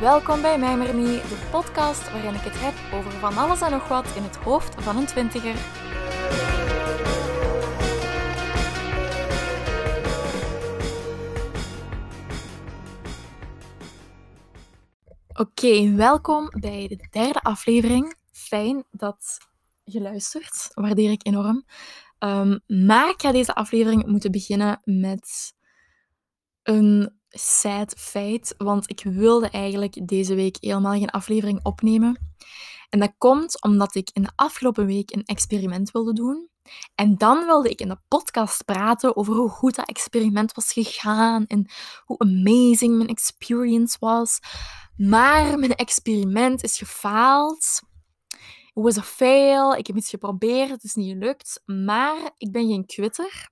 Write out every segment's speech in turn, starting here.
Welkom bij Mij Maar Niet, de podcast waarin ik het heb over van alles en nog wat in het hoofd van een twintiger. Oké, welkom bij de derde aflevering. Fijn dat je luistert, waardeer ik enorm. Um, maar ik ga deze aflevering moeten beginnen met een sad feit, want ik wilde eigenlijk deze week helemaal geen aflevering opnemen. En dat komt omdat ik in de afgelopen week een experiment wilde doen. En dan wilde ik in de podcast praten over hoe goed dat experiment was gegaan en hoe amazing mijn experience was. Maar mijn experiment is gefaald. It was a fail. Ik heb iets geprobeerd, het is niet gelukt. Maar ik ben geen quitter.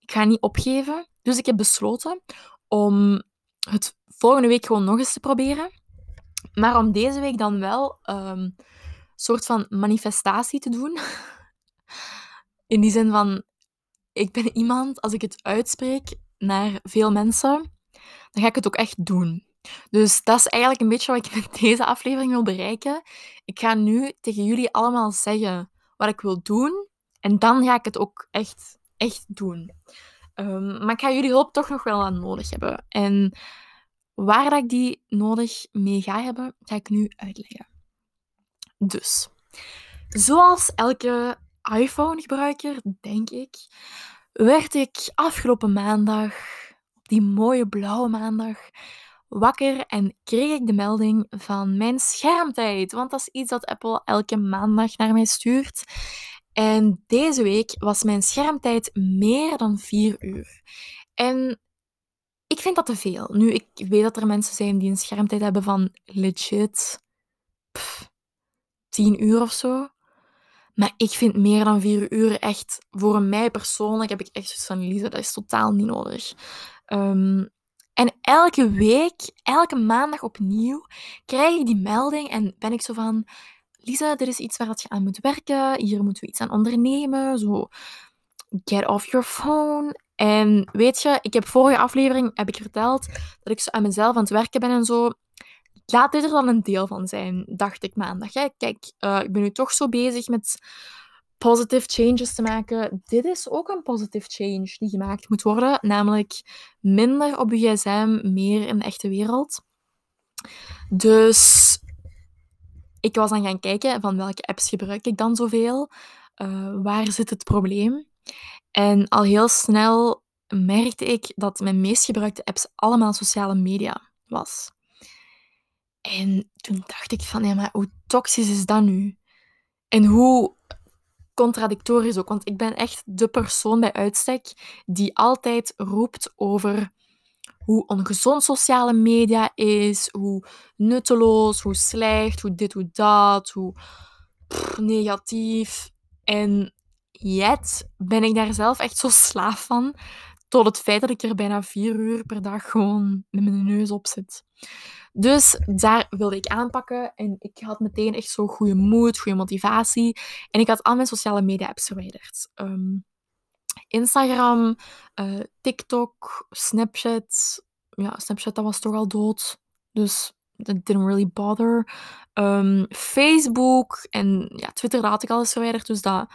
Ik ga niet opgeven. Dus ik heb besloten om het volgende week gewoon nog eens te proberen. Maar om deze week dan wel een soort van manifestatie te doen. In die zin van, ik ben iemand, als ik het uitspreek naar veel mensen, dan ga ik het ook echt doen. Dus dat is eigenlijk een beetje wat ik met deze aflevering wil bereiken. Ik ga nu tegen jullie allemaal zeggen wat ik wil doen. En dan ga ik het ook echt, echt doen. Um, maar ik ga jullie hulp toch nog wel aan nodig hebben. En waar dat ik die nodig mee ga hebben, ga ik nu uitleggen. Dus, zoals elke iPhone-gebruiker, denk ik, werd ik afgelopen maandag, op die mooie blauwe maandag, wakker en kreeg ik de melding van mijn schermtijd. Want dat is iets dat Apple elke maandag naar mij stuurt. En deze week was mijn schermtijd meer dan vier uur. En ik vind dat te veel. Nu, ik weet dat er mensen zijn die een schermtijd hebben van legit pff, tien uur of zo. Maar ik vind meer dan vier uur echt, voor mij persoonlijk, heb ik echt zoiets van, Lisa, dat is totaal niet nodig. Um, en elke week, elke maandag opnieuw, krijg ik die melding en ben ik zo van, Lisa, dit is iets waar je aan moet werken. Hier moeten we iets aan ondernemen. Zo, get off your phone. En weet je, ik heb vorige aflevering heb ik verteld dat ik zo aan mezelf aan het werken ben en zo. Laat dit er dan een deel van zijn, dacht ik maandag. Hè. Kijk, uh, ik ben nu toch zo bezig met positive changes te maken. Dit is ook een positive change die gemaakt moet worden. Namelijk minder op je gsm, meer in de echte wereld. Dus ik was dan gaan kijken van welke apps gebruik ik dan zoveel. Uh, waar zit het probleem? En al heel snel merkte ik dat mijn meest gebruikte apps allemaal sociale media was. En toen dacht ik van, ja, maar hoe toxisch is dat nu? En hoe contradictorisch ook, want ik ben echt de persoon bij uitstek die altijd roept over hoe ongezond sociale media is, hoe nutteloos, hoe slecht, hoe dit, hoe dat, hoe negatief. En yet ben ik daar zelf echt zo slaaf van, tot het feit dat ik er bijna vier uur per dag gewoon met mijn neus op zit. Dus daar wilde ik aanpakken en ik had meteen echt zo goede moed, goede motivatie. En ik had al mijn sociale media apps verwijderd. Um, Instagram, uh, TikTok, Snapchat. Ja, Snapchat dat was toch al dood. Dus that didn't really bother. Um, Facebook en ja, Twitter dat had ik al eens verwijderd, dus dat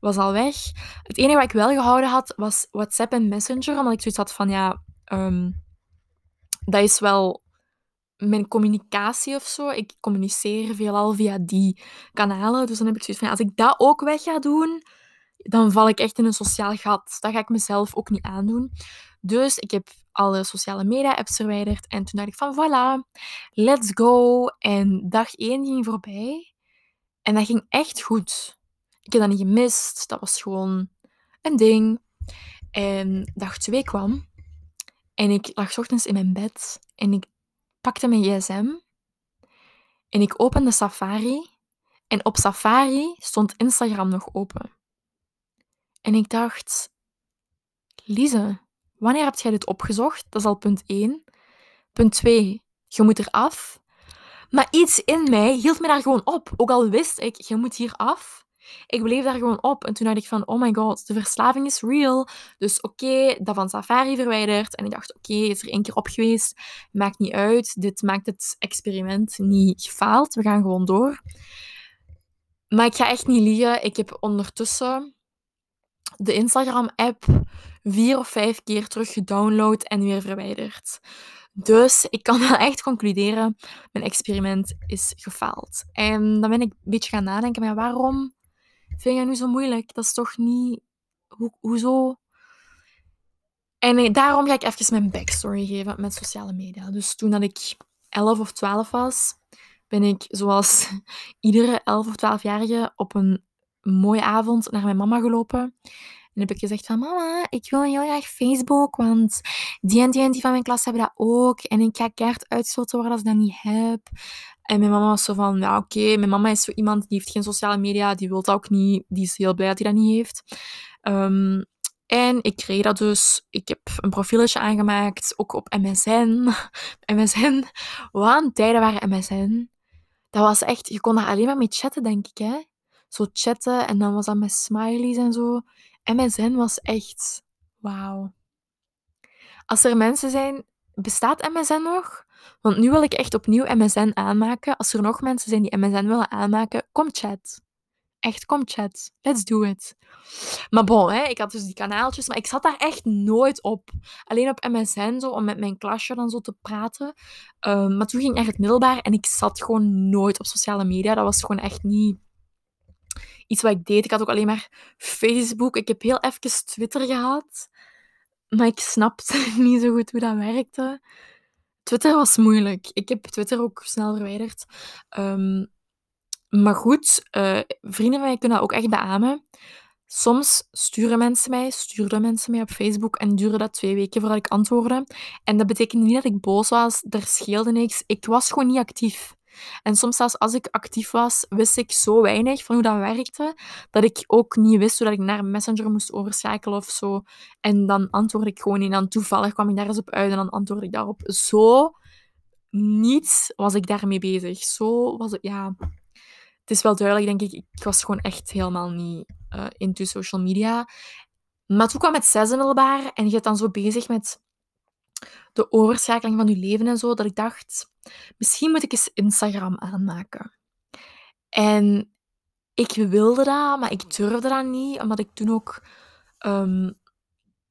was al weg. Het enige wat ik wel gehouden had, was WhatsApp en Messenger, omdat ik zoiets had van, ja, um, dat is wel mijn communicatie of zo. Ik communiceer veelal via die kanalen, dus dan heb ik zoiets van, als ik dat ook weg ga doen, dan val ik echt in een sociaal gat. Dat ga ik mezelf ook niet aandoen. Dus ik heb alle sociale media-apps verwijderd. En toen dacht ik van, voilà, let's go. En dag 1 ging voorbij. En dat ging echt goed. Ik heb dat niet gemist. Dat was gewoon een ding. En dag 2 kwam. En ik lag ochtends in mijn bed. En ik pakte mijn gsm. En ik opende Safari. En op Safari stond Instagram nog open. En ik dacht, Lise, wanneer heb jij dit opgezocht? Dat is al punt 1. Punt 2, je moet eraf. Maar iets in mij hield me daar gewoon op. Ook al wist ik, je moet hier af. Ik bleef daar gewoon op. En toen dacht ik van, oh my god, de verslaving is real. Dus oké, dat van Safari verwijderd. En ik dacht, oké, is er één keer op geweest. Maakt niet uit. Dit maakt het experiment niet gefaald. We gaan gewoon door. Maar ik ga echt niet liegen. Ik heb ondertussen de Instagram-app vier of vijf keer terug gedownload en weer verwijderd. Dus ik kan wel echt concluderen, mijn experiment is gefaald. En dan ben ik een beetje gaan nadenken, maar waarom vind je nu zo moeilijk? Dat is toch niet... Ho hoezo? En daarom ga ik even mijn backstory geven met sociale media. Dus toen dat ik 11 of 12 was, ben ik zoals iedere 11 of 12-jarige op een mooie avond naar mijn mama gelopen. En heb ik gezegd van, mama, ik wil heel graag Facebook, want die en die en die van mijn klas hebben dat ook. En ik ga uitgesloten worden als ik dat niet heb. En mijn mama was zo van, ja oké, mijn mama is zo iemand die heeft geen sociale media, die wil dat ook niet, die is heel blij dat hij dat niet heeft. Um, en ik kreeg dat dus. Ik heb een profieletje aangemaakt, ook op MSN. MSN. Wat een tijden waren MSN. Dat was echt, je kon daar alleen maar mee chatten, denk ik, hè. Zo chatten en dan was dat met smileys en zo. MSN was echt, wauw. Als er mensen zijn, bestaat MSN nog? Want nu wil ik echt opnieuw MSN aanmaken. Als er nog mensen zijn die MSN willen aanmaken, kom chat. Echt, kom chat. Let's do it. Maar bon, hè, ik had dus die kanaaltjes, maar ik zat daar echt nooit op. Alleen op MSN, zo, om met mijn klasje dan zo te praten. Um, maar toen ging ik naar het middelbaar en ik zat gewoon nooit op sociale media. Dat was gewoon echt niet iets wat ik deed. Ik had ook alleen maar Facebook. Ik heb heel even Twitter gehad. Maar ik snapte niet zo goed hoe dat werkte. Twitter was moeilijk. Ik heb Twitter ook snel verwijderd. Um, maar goed, uh, vrienden van mij kunnen dat ook echt beamen. Soms sturen mensen mij, stuurden mensen mij op Facebook en duurde dat twee weken voordat ik antwoordde. En dat betekende niet dat ik boos was, er scheelde niks. Ik was gewoon niet actief. En soms zelfs als ik actief was, wist ik zo weinig van hoe dat werkte, dat ik ook niet wist hoe dat ik naar Messenger moest overschakelen of zo. En dan antwoordde ik gewoon niet. En toevallig kwam ik daar eens op uit en dan antwoordde ik daarop. Zo niet was ik daarmee bezig. Zo was het, ja... Het is wel duidelijk, denk ik, ik was gewoon echt helemaal niet uh, into social media. Maar toen kwam het middelbaar en je bent dan zo bezig met de overschakeling van je leven en zo, dat ik dacht, misschien moet ik eens Instagram aanmaken. En ik wilde dat, maar ik durfde dat niet, omdat ik toen ook... Um,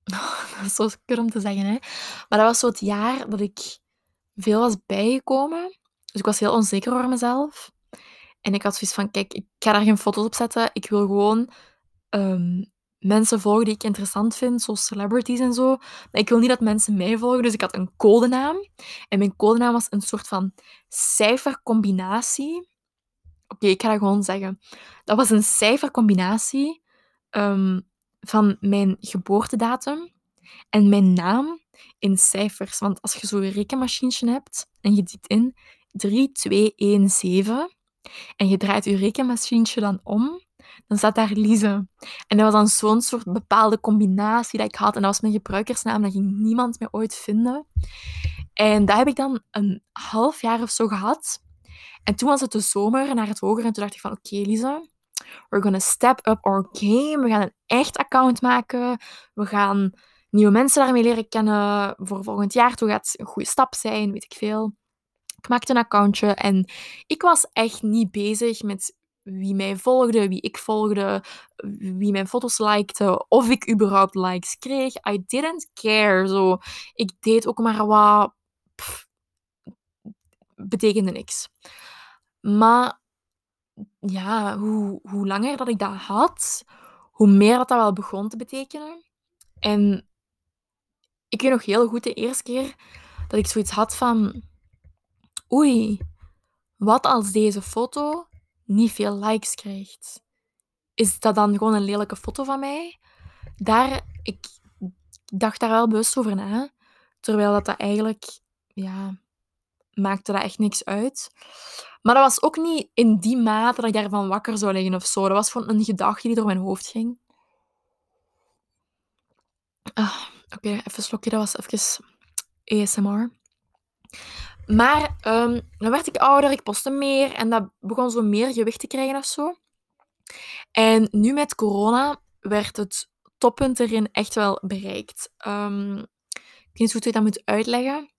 dat is zo kut om te zeggen, hè. Maar dat was zo het jaar dat ik veel was bijgekomen. Dus ik was heel onzeker over mezelf. En ik had zoiets van, kijk, ik ga daar geen foto's op zetten. Ik wil gewoon um, mensen volgen die ik interessant vind, zoals celebrities en zo. Maar ik wil niet dat mensen mij volgen, dus ik had een codenaam. En mijn codenaam was een soort van cijfercombinatie. Oké, ik ga dat gewoon zeggen. Dat was een cijfercombinatie um, van mijn geboortedatum en mijn naam in cijfers. Want als je zo'n rekenmachientje hebt en je dit in 3217 en je draait je rekenmachientje dan om, dan staat daar Lise. En dat was dan zo'n soort bepaalde combinatie dat ik had. En dat was mijn gebruikersnaam, dat ging niemand meer ooit vinden. En dat heb ik dan een half jaar of zo gehad. En toen was het de zomer naar het hoger en toen dacht ik van, oké okay, Lise, we're gonna step up our game. We gaan een echt account maken. We gaan nieuwe mensen daarmee leren kennen. Voor volgend jaar toe gaat het een goede stap zijn, weet ik veel. Ik maakte een accountje en ik was echt niet bezig met wie mij volgde, wie ik volgde, wie mijn foto's likte, of ik überhaupt likes kreeg. I didn't care. Zo. Ik deed ook maar wat. Betekende niks. Maar ja, hoe, hoe langer dat ik dat had, hoe meer dat, dat wel begon te betekenen. En ik weet nog heel goed de eerste keer dat ik zoiets had van oei, wat als deze foto niet veel likes krijgt? Is dat dan gewoon een lelijke foto van mij? Daar, ik dacht daar wel bewust over na. Terwijl dat, dat eigenlijk, ja, maakte dat echt niks uit. Maar dat was ook niet in die mate dat ik daarvan wakker zou liggen of zo. Dat was gewoon een gedachte die door mijn hoofd ging. Ah, Oké, even een slokje. Dat was even ASMR. Maar um, dan werd ik ouder, ik postte meer en dat begon zo meer gewicht te krijgen of zo. En nu met corona werd het toppunt erin echt wel bereikt. Um, ik weet niet hoe ik dat moet uitleggen.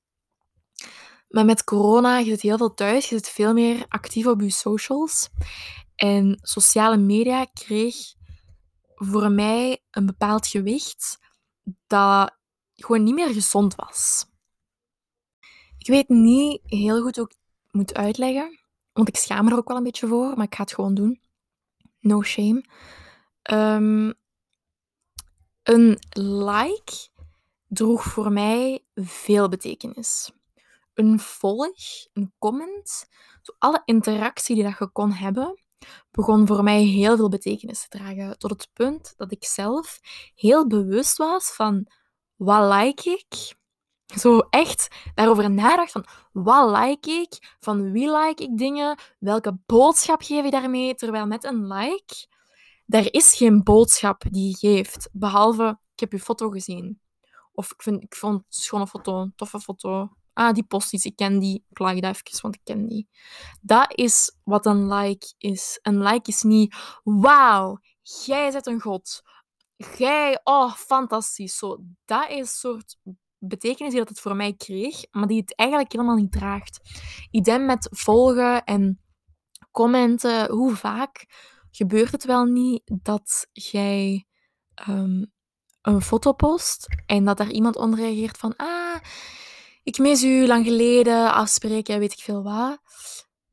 Maar met corona, je zit heel veel thuis, je zit veel meer actief op je socials. En sociale media kreeg voor mij een bepaald gewicht dat gewoon niet meer gezond was. Ik weet niet heel goed hoe ik het moet uitleggen, want ik schaam me er ook wel een beetje voor, maar ik ga het gewoon doen. No shame. Um, een like droeg voor mij veel betekenis. Een volg, een comment, alle interactie die dat je kon hebben, begon voor mij heel veel betekenis te dragen. Tot het punt dat ik zelf heel bewust was van wat like ik. Zo echt daarover nadacht van wat like ik, van wie like ik dingen, welke boodschap geef je daarmee. Terwijl met een like, er is geen boodschap die je geeft, behalve ik heb je foto gezien. Of ik, vind, ik vond een foto, een toffe foto. Ah, die post iets, ik ken die. Ik laag dat even, want ik ken die. Dat is wat een like is. Een like is niet, wauw, jij bent een god. Jij, oh, fantastisch. Zo, dat is een soort betekenis die dat het voor mij kreeg, maar die het eigenlijk helemaal niet draagt. Idem met volgen en commenten. Hoe vaak gebeurt het wel niet dat jij um, een foto post en dat daar iemand onder reageert van ah, ik mis u lang geleden, afspreken, weet ik veel wat.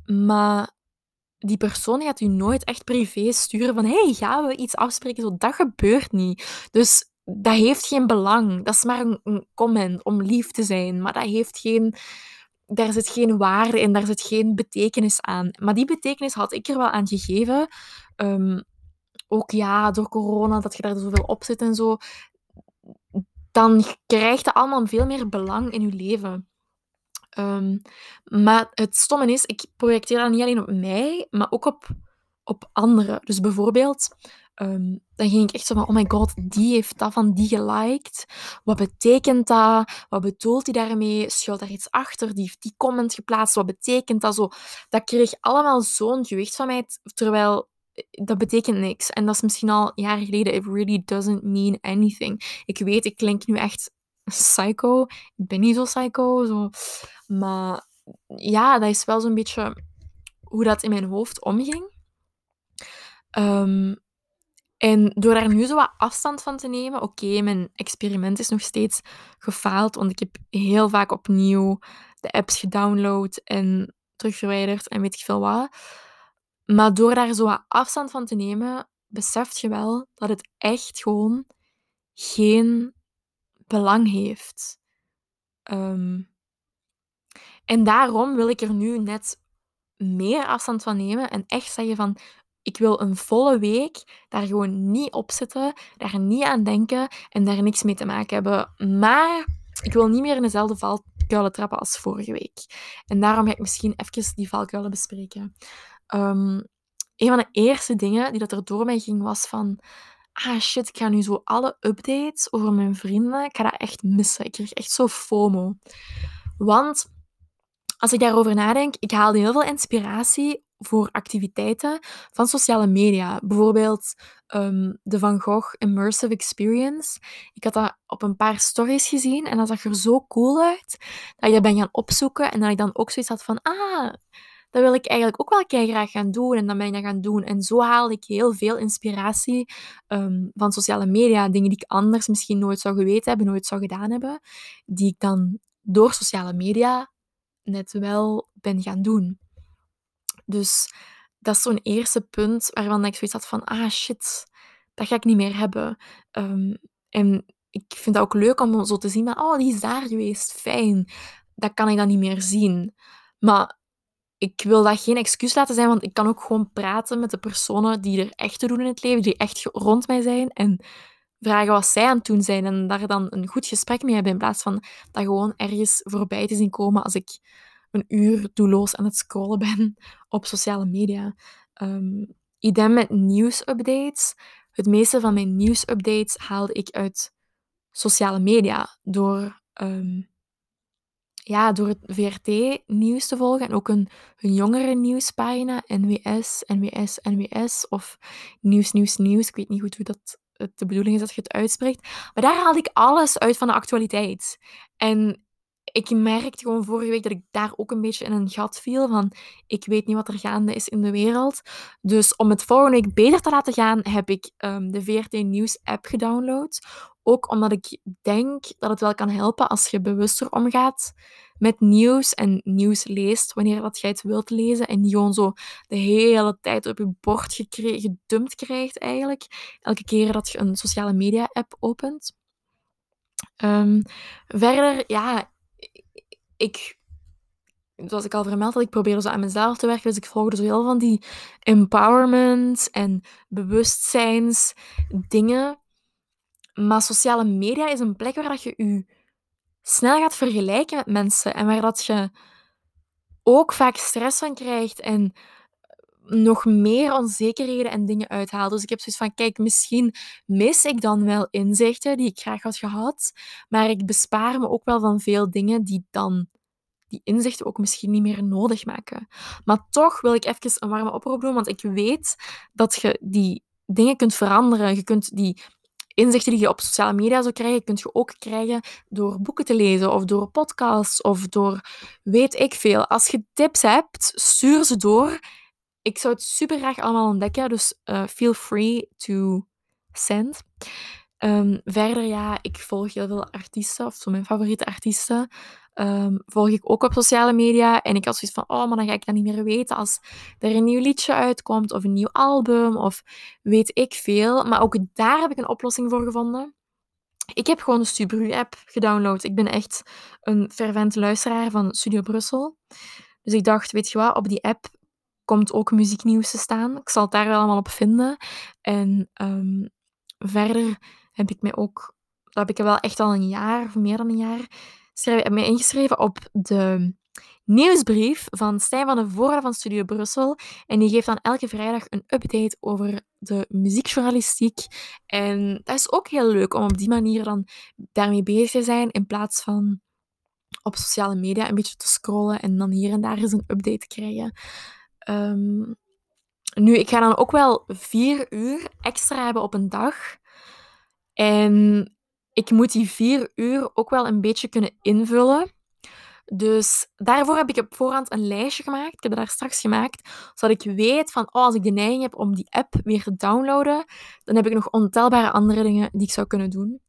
Maar die persoon gaat u nooit echt privé sturen van hey, gaan we iets afspreken? Zo, dat gebeurt niet. Dus dat heeft geen belang. Dat is maar een, comment om lief te zijn, maar dat heeft geen daar zit geen waarde in, daar zit geen betekenis aan. Maar die betekenis had ik er wel aan gegeven. Um, ook ja, door corona, dat je daar zoveel op zit en zo, dan krijgt het allemaal veel meer belang in je leven. Ehm, maar het stomme is, ik projecteer dat niet alleen op mij, maar ook op, op anderen. Dus bijvoorbeeld, ehm, dan ging ik echt zo van, oh my god, die heeft dat van die geliked. Wat betekent dat? Wat bedoelt hij daarmee? Schuilt daar iets achter? Die heeft die comment geplaatst. Wat betekent dat? Zo, dat kreeg allemaal zo'n gewicht van mij, terwijl dat betekent niks. En dat is misschien al jaren geleden. It really doesn't mean anything. Ik weet, ik klink nu echt psycho. Ik ben niet zo psycho. Zo. Maar ja, dat is wel zo'n beetje hoe dat in mijn hoofd omging. Ehm, en door daar nu zo wat afstand van te nemen, oké, mijn experiment is nog steeds gefaald, want ik heb heel vaak opnieuw de apps gedownload en terugverwijderd en weet ik veel wat. Maar door daar zo wat afstand van te nemen, beseft je wel dat het echt gewoon geen belang heeft. Um, en daarom wil ik er nu net meer afstand van nemen en echt zeggen van ik wil een volle week daar gewoon niet op zitten, daar niet aan denken en daar niks mee te maken hebben. Maar ik wil niet meer in dezelfde valkuilen trappen als vorige week. En daarom ga ik misschien even die valkuilen bespreken. Um, een van de eerste dingen die dat er door mij ging was van... Ah shit, ik ga nu zo alle updates over mijn vrienden, ik ga dat echt missen. Ik kreeg echt zo FOMO. Want als ik daarover nadenk, ik haalde heel veel inspiratie voor activiteiten van sociale media. Bijvoorbeeld um, de Van Gogh Immersive Experience. Ik had dat op een paar stories gezien en dat zag er zo cool uit dat ik dat ben gaan opzoeken en dat ik dan ook zoiets had van ah, dat wil ik eigenlijk ook wel graag gaan doen en dan ben ik dat gaan doen. En zo haal ik heel veel inspiratie ehm, van sociale media, dingen die ik anders misschien nooit zou geweten hebben, nooit zou gedaan hebben, die ik dan door sociale media net wel ben gaan doen. Dus dat is zo'n eerste punt waarvan ik zoiets had van, ah shit, dat ga ik niet meer hebben. Ehm, en ik vind dat ook leuk om zo te zien, maar oh, die is daar geweest, fijn. Dat kan ik dan niet meer zien. Maar ik wil dat geen excuus laten zijn, want ik kan ook gewoon praten met de personen die er echt te doen in het leven, die echt rond mij zijn. En vragen wat zij aan het doen zijn en daar dan een goed gesprek mee hebben, in plaats van dat gewoon ergens voorbij te zien komen als ik een uur doelloos aan het scrollen ben op sociale media. Um, idem met nieuwsupdates. Het meeste van mijn nieuwsupdates haalde ik uit sociale media door um, ja, door het VRT-nieuws te volgen en ook een, een jongere nieuwspagina, NWS, NWS, NWS of Nieuws, Nieuws, Nieuws. Ik weet niet goed hoe dat de bedoeling is dat je het uitspreekt. Maar daar haalde ik alles uit van de actualiteit. En ik merkte gewoon vorige week dat ik daar ook een beetje in een gat viel van ik weet niet wat er gaande is in de wereld. Dus om het volgende week beter te laten gaan, heb ik um, de VRT Nieuws app gedownload. Ook omdat ik denk dat het wel kan helpen als je bewuster omgaat met nieuws en nieuws leest wanneer dat jij het wilt lezen en niet gewoon zo de hele tijd op je bord gedumpt krijgt eigenlijk. Elke keer dat je een sociale media app opent. Um, verder, ja, ik, zoals ik al vermeld had, ik probeerde zo aan mezelf te werken. Dus ik volgde zo heel van die empowerment en bewustzijnsdingen. Maar sociale media is een plek waar dat je je snel gaat vergelijken met mensen en waar dat je ook vaak stress van krijgt en nog meer onzekerheden en dingen uithaalt. Dus ik heb zoiets van, kijk, misschien mis ik dan wel inzichten die ik graag had gehad, maar ik bespaar me ook wel van veel dingen die dan die inzichten ook misschien niet meer nodig maken. Maar toch wil ik even een warme oproep doen, want ik weet dat je die dingen kunt veranderen. Je kunt die inzichten die je op sociale media zou krijgen, kun je ook krijgen door boeken te lezen of door podcasts of door weet ik veel. Als je tips hebt, stuur ze door. Ik zou het super graag allemaal ontdekken, dus uh, feel free to send. Um, verder, ja, ik volg heel veel artiesten, of zo mijn favoriete artiesten. Um, volg ik ook op sociale media. En ik had zoiets van, oh, maar dan ga ik dat niet meer weten als er een nieuw liedje uitkomt of een nieuw album of weet ik veel. Maar ook daar heb ik een oplossing voor gevonden. Ik heb gewoon de Stubru-app gedownload. Ik ben echt een fervent luisteraar van Studio Brussel. Dus ik dacht, weet je wat, op die app komt ook muzieknieuws te staan. Ik zal het daar wel allemaal op vinden. En um, verder heb ik mij ook, dat heb ik wel echt al een jaar, of meer dan een jaar, schrijf, mij ingeschreven op de nieuwsbrief van Stijn van de Voorde van Studio Brussel. En die geeft dan elke vrijdag een update over de muziekjournalistiek. En dat is ook heel leuk om op die manier dan daarmee bezig te zijn, in plaats van op sociale media een beetje te scrollen en dan hier en daar eens een update te krijgen. Um, nu, ik ga dan ook wel vier uur extra hebben op een dag. En ik moet die vier uur ook wel een beetje kunnen invullen. Dus daarvoor heb ik op voorhand een lijstje gemaakt. Ik heb het daar straks gemaakt, zodat ik weet van, oh, als ik de neiging heb om die app weer te downloaden, dan heb ik nog ontelbare andere dingen die ik zou kunnen doen.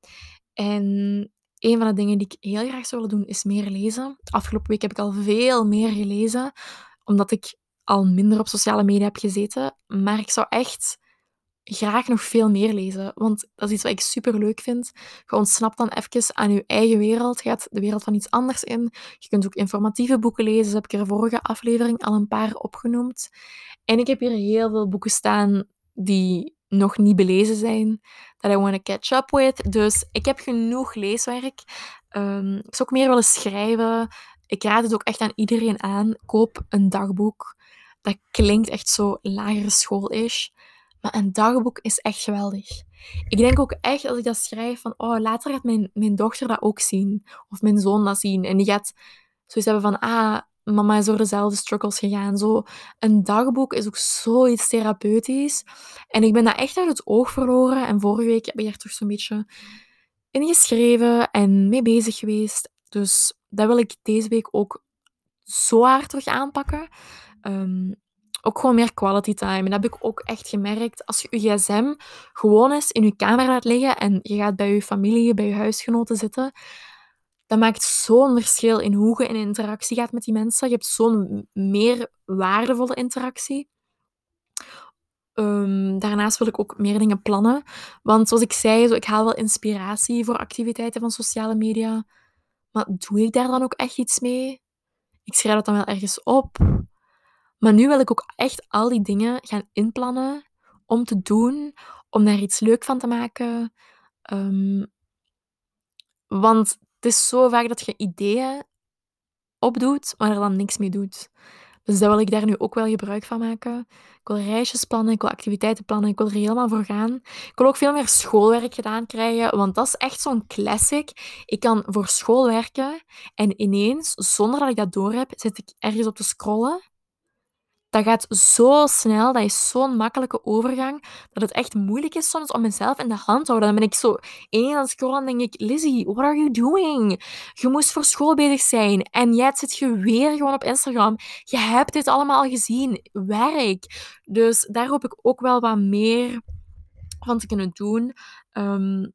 En een van de dingen die ik heel graag zou willen doen, is meer lezen. Afgelopen week heb ik al veel meer gelezen, omdat ik al minder op sociale media heb gezeten. Maar ik zou echt graag nog veel meer lezen. Want dat is iets wat ik super leuk vind. Je ontsnapt dan even aan je eigen wereld. Je gaat de wereld van iets anders in. Je kunt ook informatieve boeken lezen. Dat heb ik er vorige aflevering al een paar opgenoemd. En ik heb hier heel veel boeken staan die nog niet belezen zijn. Dat I want to catch up with. Dus ik heb genoeg leeswerk. Um, ik zou ook meer willen schrijven. Ik raad het ook echt aan iedereen aan. Koop een dagboek. Dat klinkt echt zo lagere school is. Maar een dagboek is echt geweldig. Ik denk ook echt, als ik dat schrijf, van oh, later gaat mijn, mijn dochter dat ook zien. Of mijn zoon dat zien. En die gaat zoiets hebben van, ah, mama is door dezelfde struggles gegaan. Zo, een dagboek is ook zoiets therapeutisch. En ik ben dat echt uit het oog verloren. En vorige week heb ik daar toch zo'n beetje ingeschreven en mee bezig geweest. Dus dat wil ik deze week ook zo hard terug aanpakken. Um, ook gewoon meer quality time. En dat heb ik ook echt gemerkt. Als je je gsm gewoon eens in je kamer laat liggen en je gaat bij je familie, bij je huisgenoten zitten, dat maakt zo'n verschil in hoe je in interactie gaat met die mensen. Je hebt zo'n meer waardevolle interactie. Um, daarnaast wil ik ook meer dingen plannen. Want zoals ik zei, zo, ik haal wel inspiratie voor activiteiten van sociale media. Maar doe ik daar dan ook echt iets mee? Ik schrijf dat dan wel ergens op. Maar nu wil ik ook echt al die dingen gaan inplannen om te doen, om daar iets leuk van te maken. Um, want het is zo vaak dat je ideeën opdoet, maar er dan niks mee doet. Dus dat wil ik daar nu ook wel gebruik van maken. Ik wil reisjes plannen, ik wil activiteiten plannen, ik wil er helemaal voor gaan. Ik wil ook veel meer schoolwerk gedaan krijgen, want dat is echt zo'n classic. Ik kan voor school werken en ineens, zonder dat ik dat doorheb, zit ik ergens op te scrollen dat gaat zo snel, dat is zo'n makkelijke overgang, dat het echt moeilijk is soms om mezelf in de hand te houden. Dan ben ik zo één aan het scrollen en denk ik, Lizzie, what are you doing? Je moest voor school bezig zijn en jij zit je weer gewoon op Instagram. Je hebt dit allemaal gezien. Werk. Dus daar hoop ik ook wel wat meer van te kunnen doen. Ehm,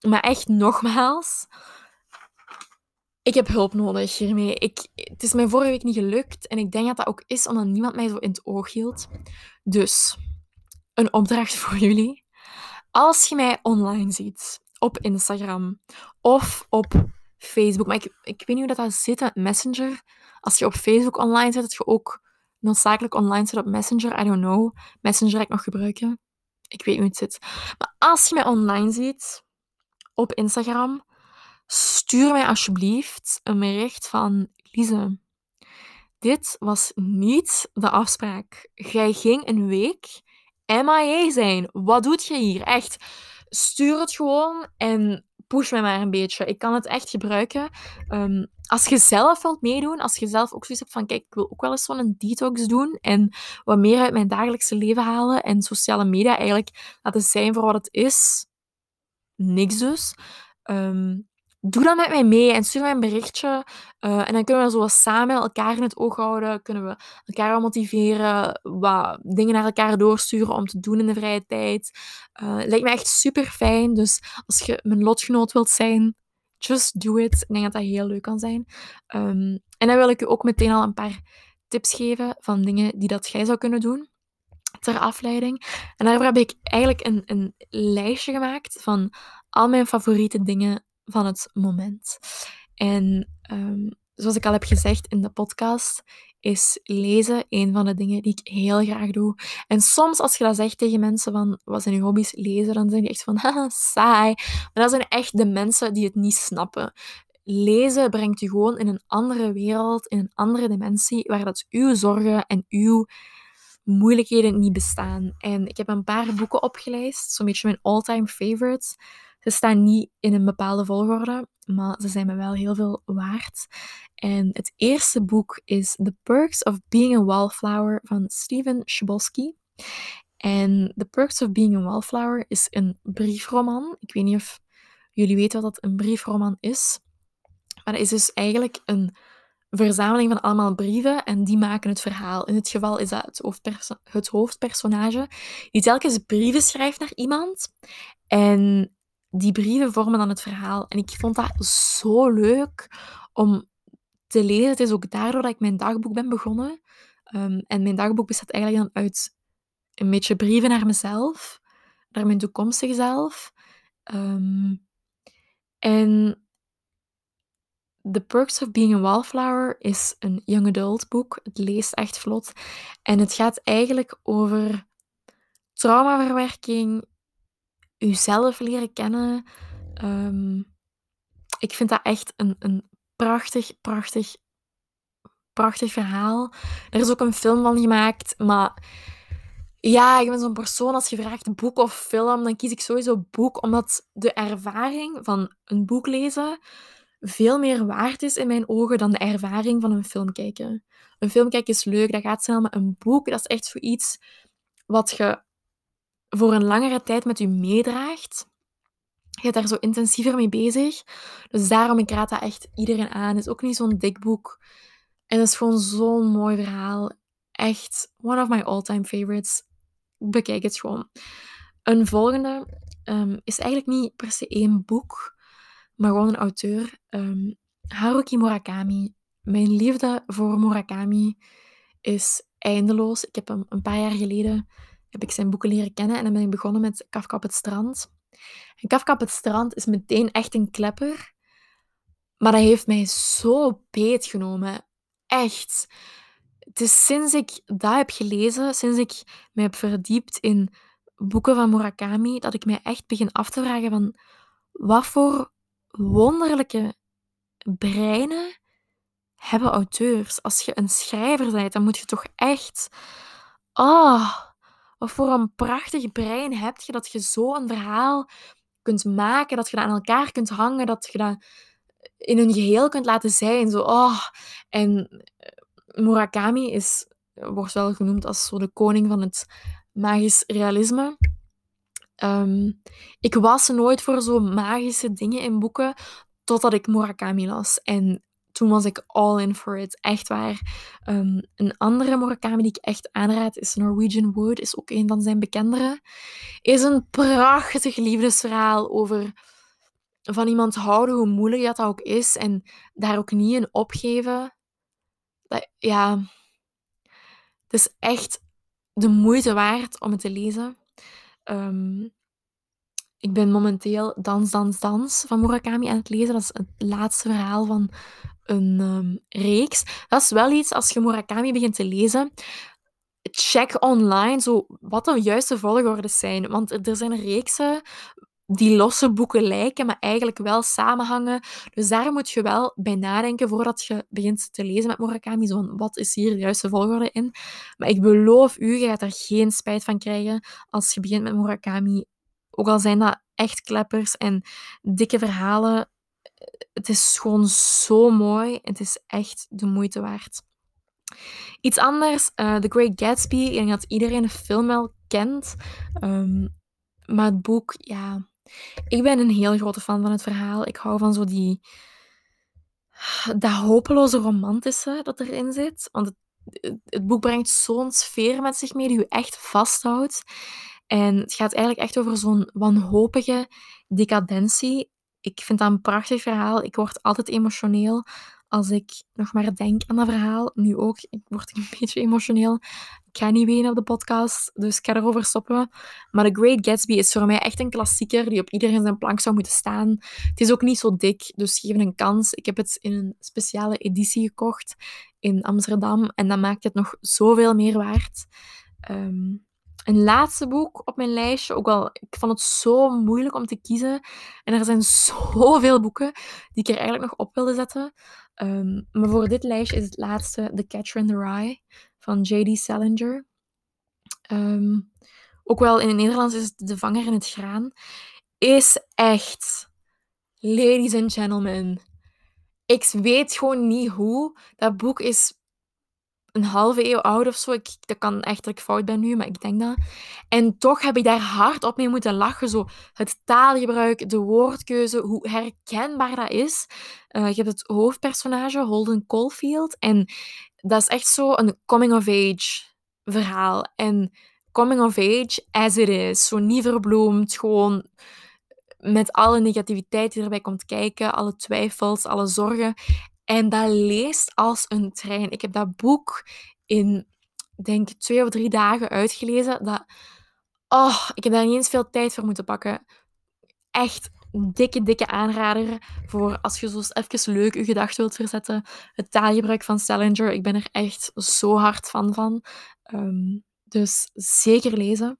maar echt nogmaals, ik heb hulp nodig hiermee. Ik, het is mij vorige week niet gelukt. En ik denk dat dat ook is omdat niemand mij zo in het oog hield. Dus, een opdracht voor jullie. Als je mij online ziet, op Instagram of op Facebook, maar ik, ik weet niet hoe dat, dat zit met Messenger. Als je op Facebook online zit, dat je ook noodzakelijk online zit op Messenger. I don't know. Messenger ga ik nog gebruiken. Ik weet niet hoe het zit. Maar als je mij online ziet, op Instagram, stuur mij alsjeblieft een bericht van Lise. Dit was niet de afspraak. Jij ging een week MIA zijn. Wat doet je hier? Echt, stuur het gewoon en push mij maar een beetje. Ik kan het echt gebruiken. Um, als je zelf wilt meedoen, als je zelf ook zoiets hebt van, kijk, ik wil ook wel eens zo'n detox doen en wat meer uit mijn dagelijkse leven halen en sociale media eigenlijk laten zijn voor wat het is. Niks dus. Um, doe dan met mij mee en stuur mij een berichtje. Uh, en dan kunnen we zo samen elkaar in het oog houden. Kunnen we elkaar wel motiveren. Wat dingen naar elkaar doorsturen om te doen in de vrije tijd. Uh, lijkt me echt super fijn. Dus als je mijn lotgenoot wilt zijn, just do it. Ik denk dat dat heel leuk kan zijn. Um, en dan wil ik je ook meteen al een paar tips geven van dingen die dat jij zou kunnen doen ter afleiding. En daarvoor heb ik eigenlijk een, een lijstje gemaakt van al mijn favoriete dingen van het moment. En um, zoals ik al heb gezegd in de podcast, is lezen een van de dingen die ik heel graag doe. En soms als je dat zegt tegen mensen van, wat zijn je hobby's? Lezen, dan zijn die echt van, saai. Maar dat zijn echt de mensen die het niet snappen. Lezen brengt je gewoon in een andere wereld, in een andere dimensie, waar dat uw zorgen en uw moeilijkheden niet bestaan. En ik heb een paar boeken opgeleist, zo'n beetje mijn all-time favorites. Ze staan niet in een bepaalde volgorde, maar ze zijn me wel heel veel waard. En het eerste boek is The Perks of Being a Wallflower van Steven Chbosky. En The Perks of Being a Wallflower is een briefroman. Ik weet niet of jullie weten wat dat een briefroman is. Maar dat is dus eigenlijk een verzameling van allemaal brieven en die maken het verhaal. In dit geval is dat het, het hoofdpersonage die telkens brieven schrijft naar iemand. En die brieven vormen dan het verhaal. En ik vond dat zo leuk om te lezen. Het is ook daardoor dat ik mijn dagboek ben begonnen. Um, en mijn dagboek bestaat eigenlijk dan uit een beetje brieven naar mezelf, naar mijn toekomstige zelf. Um, en The Perks of Being a Wallflower is een young adult boek. Het leest echt vlot. En het gaat eigenlijk over traumaverwerking, uzelf leren kennen. Um, ik vind dat echt een, een prachtig, prachtig, prachtig verhaal. Er is ook een film van gemaakt, maar ja, ik ben zo'n persoon, als je vraagt boek of film, dan kies ik sowieso boek, omdat de ervaring van een boek lezen veel meer waard is in mijn ogen dan de ervaring van een film kijken. Een film kijken is leuk, dat gaat snel, maar een boek, dat is echt zoiets wat je voor een langere tijd met u meedraagt. Je bent daar zo intensiever mee bezig. Dus daarom, ik raad dat echt iedereen aan. Het is ook niet zo'n dik boek. En het is gewoon zo'n mooi verhaal. Echt one of my all-time favorites. Bekijk het gewoon. Een volgende um, is eigenlijk niet per se één boek, maar gewoon een auteur. Um, Haruki Murakami. Mijn liefde voor Murakami is eindeloos. Ik heb hem een paar jaar geleden heb ik zijn boeken leren kennen en dan ben ik begonnen met Kafka op het strand. En Kafka op het strand is meteen echt een klepper, maar dat heeft mij zo beetgenomen. Echt. Het is sinds ik dat heb gelezen, sinds ik me heb verdiept in boeken van Murakami, dat ik mij echt begin af te vragen van wat voor wonderlijke breinen hebben auteurs. Als je een schrijver bent, dan moet je toch echt... Oh, wat voor een prachtig brein heb je dat je zo een verhaal kunt maken, dat je dat aan elkaar kunt hangen, dat je dat in een geheel kunt laten zijn. Zo, oh. En eh, Murakami is, wordt wel genoemd als zo de koning van het magisch realisme. Ehm, ik was nooit voor zo magische dingen in boeken, totdat ik Murakami las. En toen was ik all in for it. Echt waar. Ehm, een andere Murakami die ik echt aanraad is Norwegian Wood. Is ook een van zijn bekendere. Is een prachtig liefdesverhaal over van iemand houden, hoe moeilijk dat, ook is. En daar ook niet in opgeven. Ja, het is echt de moeite waard om het te lezen. Ehm, ik ben momenteel Dans, Dans, Dans van Murakami aan het lezen. Dat is het laatste verhaal van een um, reeks. Dat is wel iets, als je Murakami begint te lezen, check online zo wat de juiste volgordes zijn. Want er zijn reeksen die losse boeken lijken, maar eigenlijk wel samenhangen. Dus daar moet je wel bij nadenken voordat je begint te lezen met Murakami. Wat is hier de juiste volgorde in? Maar ik beloof u, je gaat er geen spijt van krijgen als je begint met Murakami. Ook al zijn dat echt kleppers en dikke verhalen. Het is gewoon zo mooi. Het is echt de moeite waard. Iets anders, uh, The Great Gatsby. Ik denk dat iedereen de film wel kent. Um, maar het boek, ja, ik ben een heel grote fan van het verhaal. Ik hou van zo die... Dat hopeloze romantische dat erin zit. Want het, het boek brengt zo'n sfeer met zich mee die je echt vasthoudt. En het gaat eigenlijk echt over zo'n wanhopige decadentie. Ik vind dat een prachtig verhaal. Ik word altijd emotioneel als ik nog maar denk aan dat verhaal. Nu ook, ik word een beetje emotioneel. Ik ga niet wenen op de podcast, dus ik ga erover stoppen. Maar The Great Gatsby is voor mij echt een klassieker die op iedereen zijn plank zou moeten staan. Het is ook niet zo dik, dus geef een kans. Ik heb het in een speciale editie gekocht in Amsterdam en dat maakt het nog zoveel meer waard. Um, een laatste boek op mijn lijstje. Ook al, ik vond het zo moeilijk om te kiezen. En er zijn zoveel boeken die ik er eigenlijk nog op wilde zetten. Ehm, maar voor dit lijstje is het laatste The Catcher in the Rye van J.D. Salinger. Ehm, ook wel in het Nederlands is het De Vanger in het Graan. Is echt, ladies and gentlemen, ik weet gewoon niet hoe. Dat boek is een halve eeuw oud of zo. Ik, dat kan echt fout ben nu, maar ik denk dat. En toch heb ik daar hard op mee moeten lachen. Zo het taalgebruik, de woordkeuze, hoe herkenbaar dat is. Uh, je hebt het hoofdpersonage, Holden Caulfield. En dat is echt zo een coming-of-age verhaal. En coming-of-age as it is. Zo niet verbloemd, gewoon met alle negativiteit die erbij komt kijken, alle twijfels, alle zorgen. En dat leest als een trein. Ik heb dat boek in, denk twee of drie dagen uitgelezen. Dat, oh, ik heb daar niet eens veel tijd voor moeten pakken. Echt dikke, dikke aanrader voor als je zo even leuk je gedachten wilt verzetten. Het taalgebruik van Salinger, ik ben er echt zo hard fan van. Um, dus zeker lezen.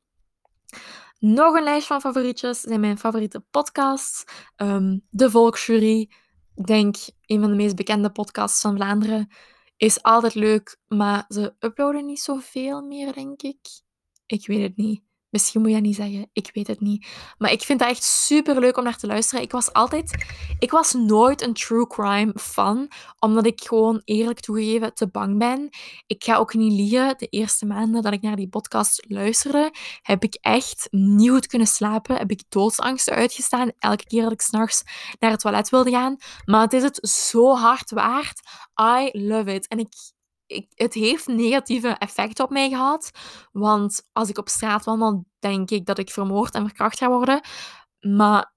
Nog een lijst van favorietjes zijn mijn favoriete podcasts. Um, de Volksjury, ik denk een van de meest bekende podcasts van Vlaanderen. Is altijd leuk, maar ze uploaden niet zoveel meer, denk ik. Ik weet het niet. Misschien moet je dat niet zeggen. Ik weet het niet. Maar ik vind dat echt super leuk om naar te luisteren. Ik was altijd. Ik was nooit een true crime fan, omdat ik gewoon eerlijk toegegeven te bang ben. Ik ga ook niet liegen. De eerste maanden dat ik naar die podcast luisterde, heb ik echt niet goed kunnen slapen. Heb ik doodsangsten uitgestaan. Elke keer dat ik s'nachts naar het toilet wilde gaan. Maar het is het zo hard waard. I love it. En ik, het heeft negatieve effecten op mij gehad. Want als ik op straat wandel, denk ik dat ik vermoord en verkracht ga worden. Maar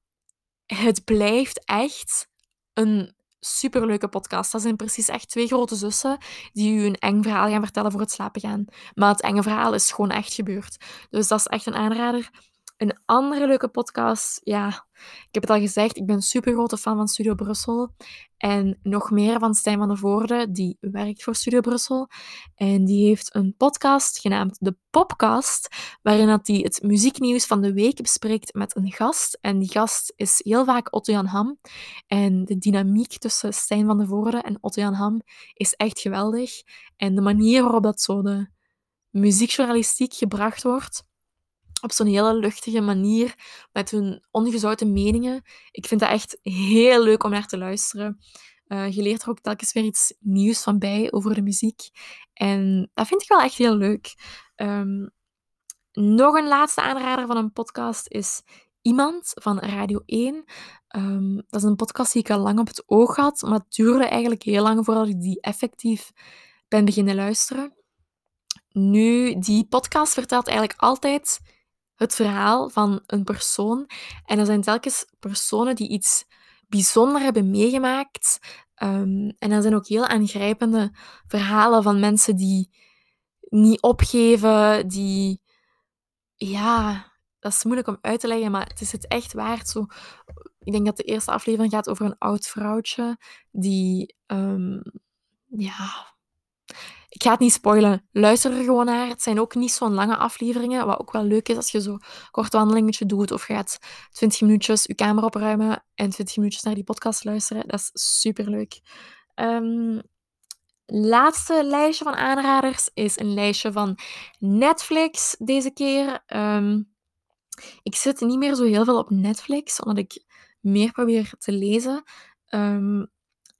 het blijft echt een superleuke podcast. Dat zijn precies echt twee grote zussen die u een eng verhaal gaan vertellen voor het slapen gaan. Maar het enge verhaal is gewoon echt gebeurd. Dus dat is echt een aanrader. Een andere leuke podcast, ja, ik heb het al gezegd, ik ben super grote fan van Studio Brussel. En nog meer van Stijn van de Voorde, die werkt voor Studio Brussel. En die heeft een podcast genaamd De Popcast, waarin dat hij het muzieknieuws van de week bespreekt met een gast. En die gast is heel vaak Otto-Jan Ham. En de dynamiek tussen Stijn van de Voorde en Otto-Jan Ham is echt geweldig. En de manier waarop dat zo de muziekjournalistiek gebracht wordt, op zo'n hele luchtige manier, met hun ongezouten meningen. Ik vind dat echt heel leuk om naar te luisteren. Uh, je leert er ook telkens weer iets nieuws van bij over de muziek. En dat vind ik wel echt heel leuk. Um, nog een laatste aanrader van een podcast is Iemand van Radio 1. Um, dat is een podcast die ik al lang op het oog had, maar het duurde eigenlijk heel lang voordat ik die effectief ben beginnen luisteren. Nu, die podcast vertelt eigenlijk altijd het verhaal van een persoon. En er zijn telkens personen die iets bijzonder hebben meegemaakt. Um, en er zijn ook heel aangrijpende verhalen van mensen die niet opgeven, die... Ja, dat is moeilijk om uit te leggen, maar het is het echt waard. Zo, ik denk dat de eerste aflevering gaat over een oud vrouwtje die... Um, ja, ik ga het niet spoilen. Luister er gewoon naar. Het zijn ook niet zo'n lange afleveringen. Wat ook wel leuk is als je zo kort wandelingetje doet. Of gaat 20 minuutjes je kamer opruimen en 20 minuutjes naar die podcast luisteren. Dat is super leuk. Um, laatste lijstje van aanraders is een lijstje van Netflix deze keer. Um, ik zit niet meer zo heel veel op Netflix, omdat ik meer probeer te lezen. Um,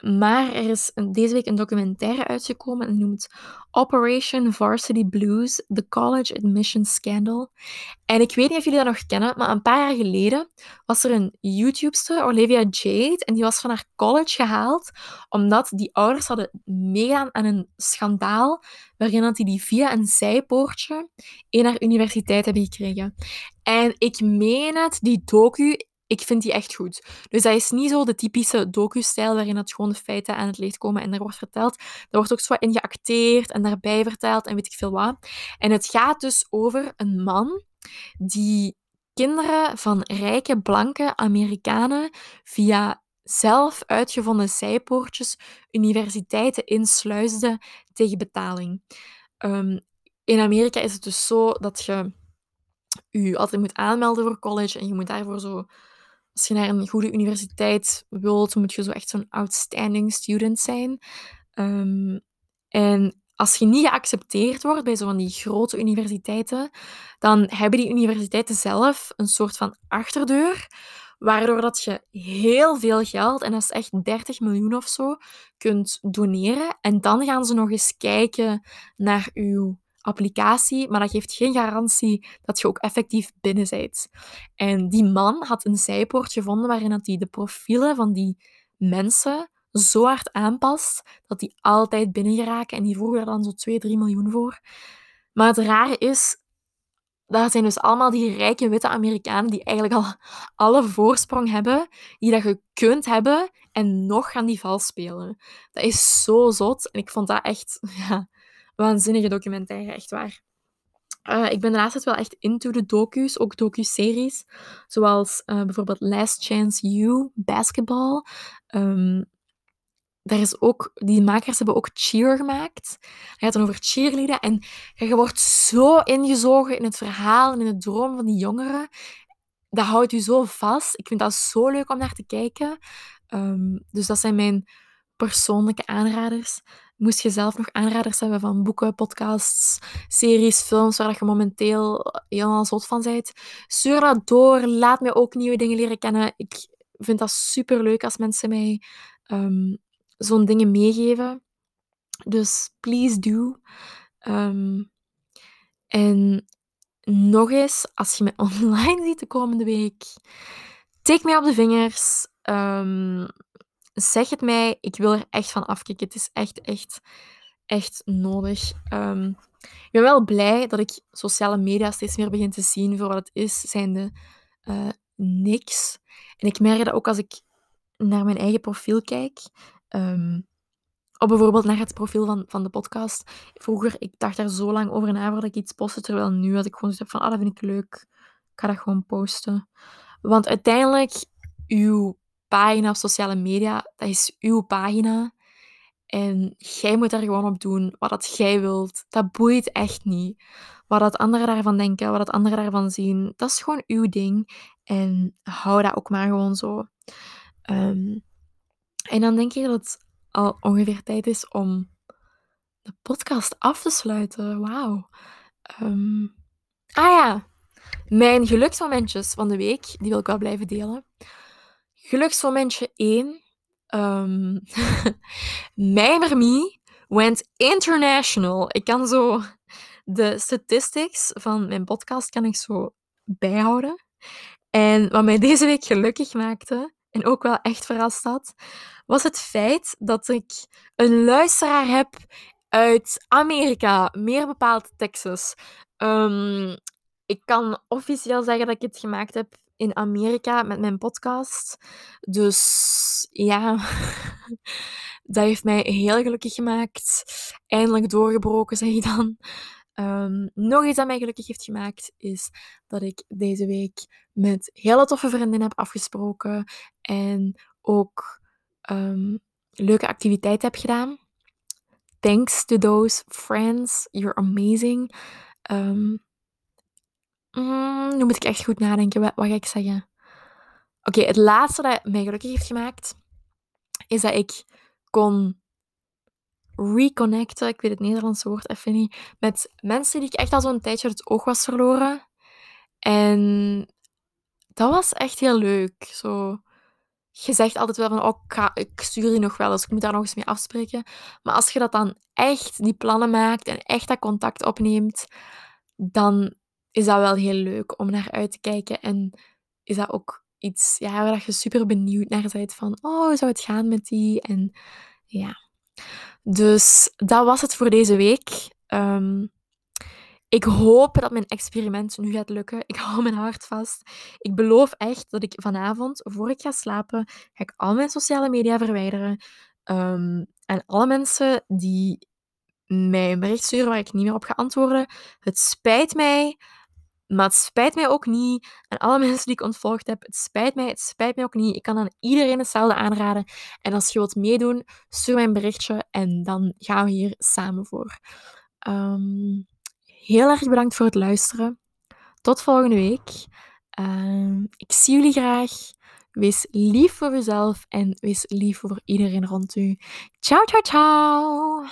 maar er is deze week een documentaire uitgekomen en noemt Operation Varsity Blues: The College Admission Scandal. En ik weet niet of jullie dat nog kennen, maar een paar jaar geleden was er een YouTubester, Olivia Jade, en die was van haar college gehaald omdat die ouders hadden meegedaan aan een schandaal waarin dat die, die via een zijpoortje in haar universiteit hebben gekregen. En ik meen het, die docu ik vind die echt goed. Dus dat is niet zo de typische docu-stijl waarin het gewoon de feiten aan het licht komen en er wordt verteld. Er wordt ook zo in geacteerd en daarbij verteld en weet ik veel wat. En het gaat dus over een man die kinderen van rijke, blanke Amerikanen via zelf uitgevonden zijpoortjes universiteiten insluisde tegen betaling. Um, in Amerika is het dus zo dat je je altijd moet aanmelden voor college en je moet daarvoor zo als je naar een goede universiteit wilt, moet je zo echt zo'n outstanding student zijn. Um, en als je niet geaccepteerd wordt bij zo'n die grote universiteiten, dan hebben die universiteiten zelf een soort van achterdeur, waardoor dat je heel veel geld, en dat is echt 30 miljoen of zo, kunt doneren. En dan gaan ze nog eens kijken naar uw applicatie, maar dat geeft geen garantie dat je ook effectief binnen bent. En die man had een zijpoort gevonden waarin hij de profielen van die mensen zo hard aanpast dat die altijd binnen geraken en die vroegen er dan zo 2, 3 miljoen voor. Maar het rare is, dat zijn dus allemaal die rijke witte Amerikanen die eigenlijk al alle voorsprong hebben die dat je kunt hebben en nog gaan die vals spelen. Dat is zo zot en ik vond dat echt ja, waanzinnige documentaire, echt waar. Uh, ik ben de laatste tijd wel echt into de docu's, ook docu-series. Zoals uh, bijvoorbeeld Last Chance You, Basketball. Um, daar is ook, die makers hebben ook Cheer gemaakt. Het gaat dan over cheerleaden. En je wordt zo ingezogen in het verhaal en in het droom van die jongeren. Dat houdt je zo vast. Ik vind dat zo leuk om naar te kijken. Um, dus dat zijn mijn persoonlijke aanraders. Moest je zelf nog aanraders hebben van boeken, podcasts, series, films waar je momenteel helemaal zot van bent? Stuur dat door. Laat mij ook nieuwe dingen leren kennen. Ik vind dat super leuk als mensen mij um, zo'n dingen meegeven. Dus please do. Um, en nog eens, als je me online ziet de komende week, tik mij op de vingers. Um, zeg het mij. Ik wil er echt van afkicken. Het is echt, echt, echt nodig. Um, ik ben wel blij dat ik sociale media steeds meer begin te zien voor wat het is, zijnde uh, niks. En ik merk dat ook als ik naar mijn eigen profiel kijk. Um, bijvoorbeeld naar het profiel van, van de podcast. Vroeger, ik dacht daar zo lang over na voordat ik iets postte, terwijl nu had ik gewoon zoiets van, ah, dat vind ik leuk. Ik ga dat gewoon posten. Want uiteindelijk, uw pagina op sociale media, dat is uw pagina. En jij moet daar gewoon op doen wat dat jij wilt. Dat boeit echt niet. Wat dat anderen daarvan denken, wat dat anderen daarvan zien, dat is gewoon uw ding. En hou dat ook maar gewoon zo. Ehm, en dan denk ik dat het al ongeveer tijd is om de podcast af te sluiten. Wauw. Ehm, ah ja, mijn geluksmomentjes van de week, die wil ik wel blijven delen. Geluksmomentje 1. Um, mijn Mermie went international. Ik kan zo de statistics van mijn podcast kan ik zo bijhouden. En wat mij deze week gelukkig maakte, en ook wel echt verrast had, was het feit dat ik een luisteraar heb uit Amerika, meer bepaald Texas. Um, ik kan officieel zeggen dat ik het gemaakt heb in Amerika met mijn podcast. Dus ja, dat heeft mij heel gelukkig gemaakt. Eindelijk doorgebroken, zeg je dan. Um, nog iets dat mij gelukkig heeft gemaakt, is dat ik deze week met hele toffe vriendinnen heb afgesproken en ook um, leuke activiteiten heb gedaan. Thanks to those friends, you're amazing. Um, Mm, nu moet ik echt goed nadenken. Wat, wat ga ik zeggen? Oké, het laatste dat mij gelukkig heeft gemaakt, is dat ik kon reconnecten, ik weet het Nederlandse woord even niet, met mensen die ik echt al zo'n tijdje het oog was verloren. En dat was echt heel leuk. Zo, je zegt altijd wel van, oh, ik, ik stuur die nog wel eens, ik moet daar nog eens mee afspreken. Maar als je dat dan echt, die plannen maakt en echt dat contact opneemt, dan is dat wel heel leuk om naar uit te kijken. En is dat ook iets ja, waar je super benieuwd naar bent van, oh, hoe zou het gaan met die? En ja. Dus dat was het voor deze week. Ehm, ik hoop dat mijn experiment nu gaat lukken. Ik hou mijn hart vast. Ik beloof echt dat ik vanavond, voor ik ga slapen, ga ik al mijn sociale media verwijderen. Um, en alle mensen die mij een bericht sturen waar ik niet meer op ga antwoorden. Het spijt mij. Maar het spijt mij ook niet. En alle mensen die ik ontvolgd heb, het spijt mij, het spijt mij ook niet. Ik kan aan iedereen hetzelfde aanraden. En als je wilt meedoen, stuur mij een berichtje en dan gaan we hier samen voor. Um, heel erg bedankt voor het luisteren. Tot volgende week. Uh, ik zie jullie graag. Wees lief voor jezelf en wees lief voor iedereen rond u. Ciao, ciao, ciao.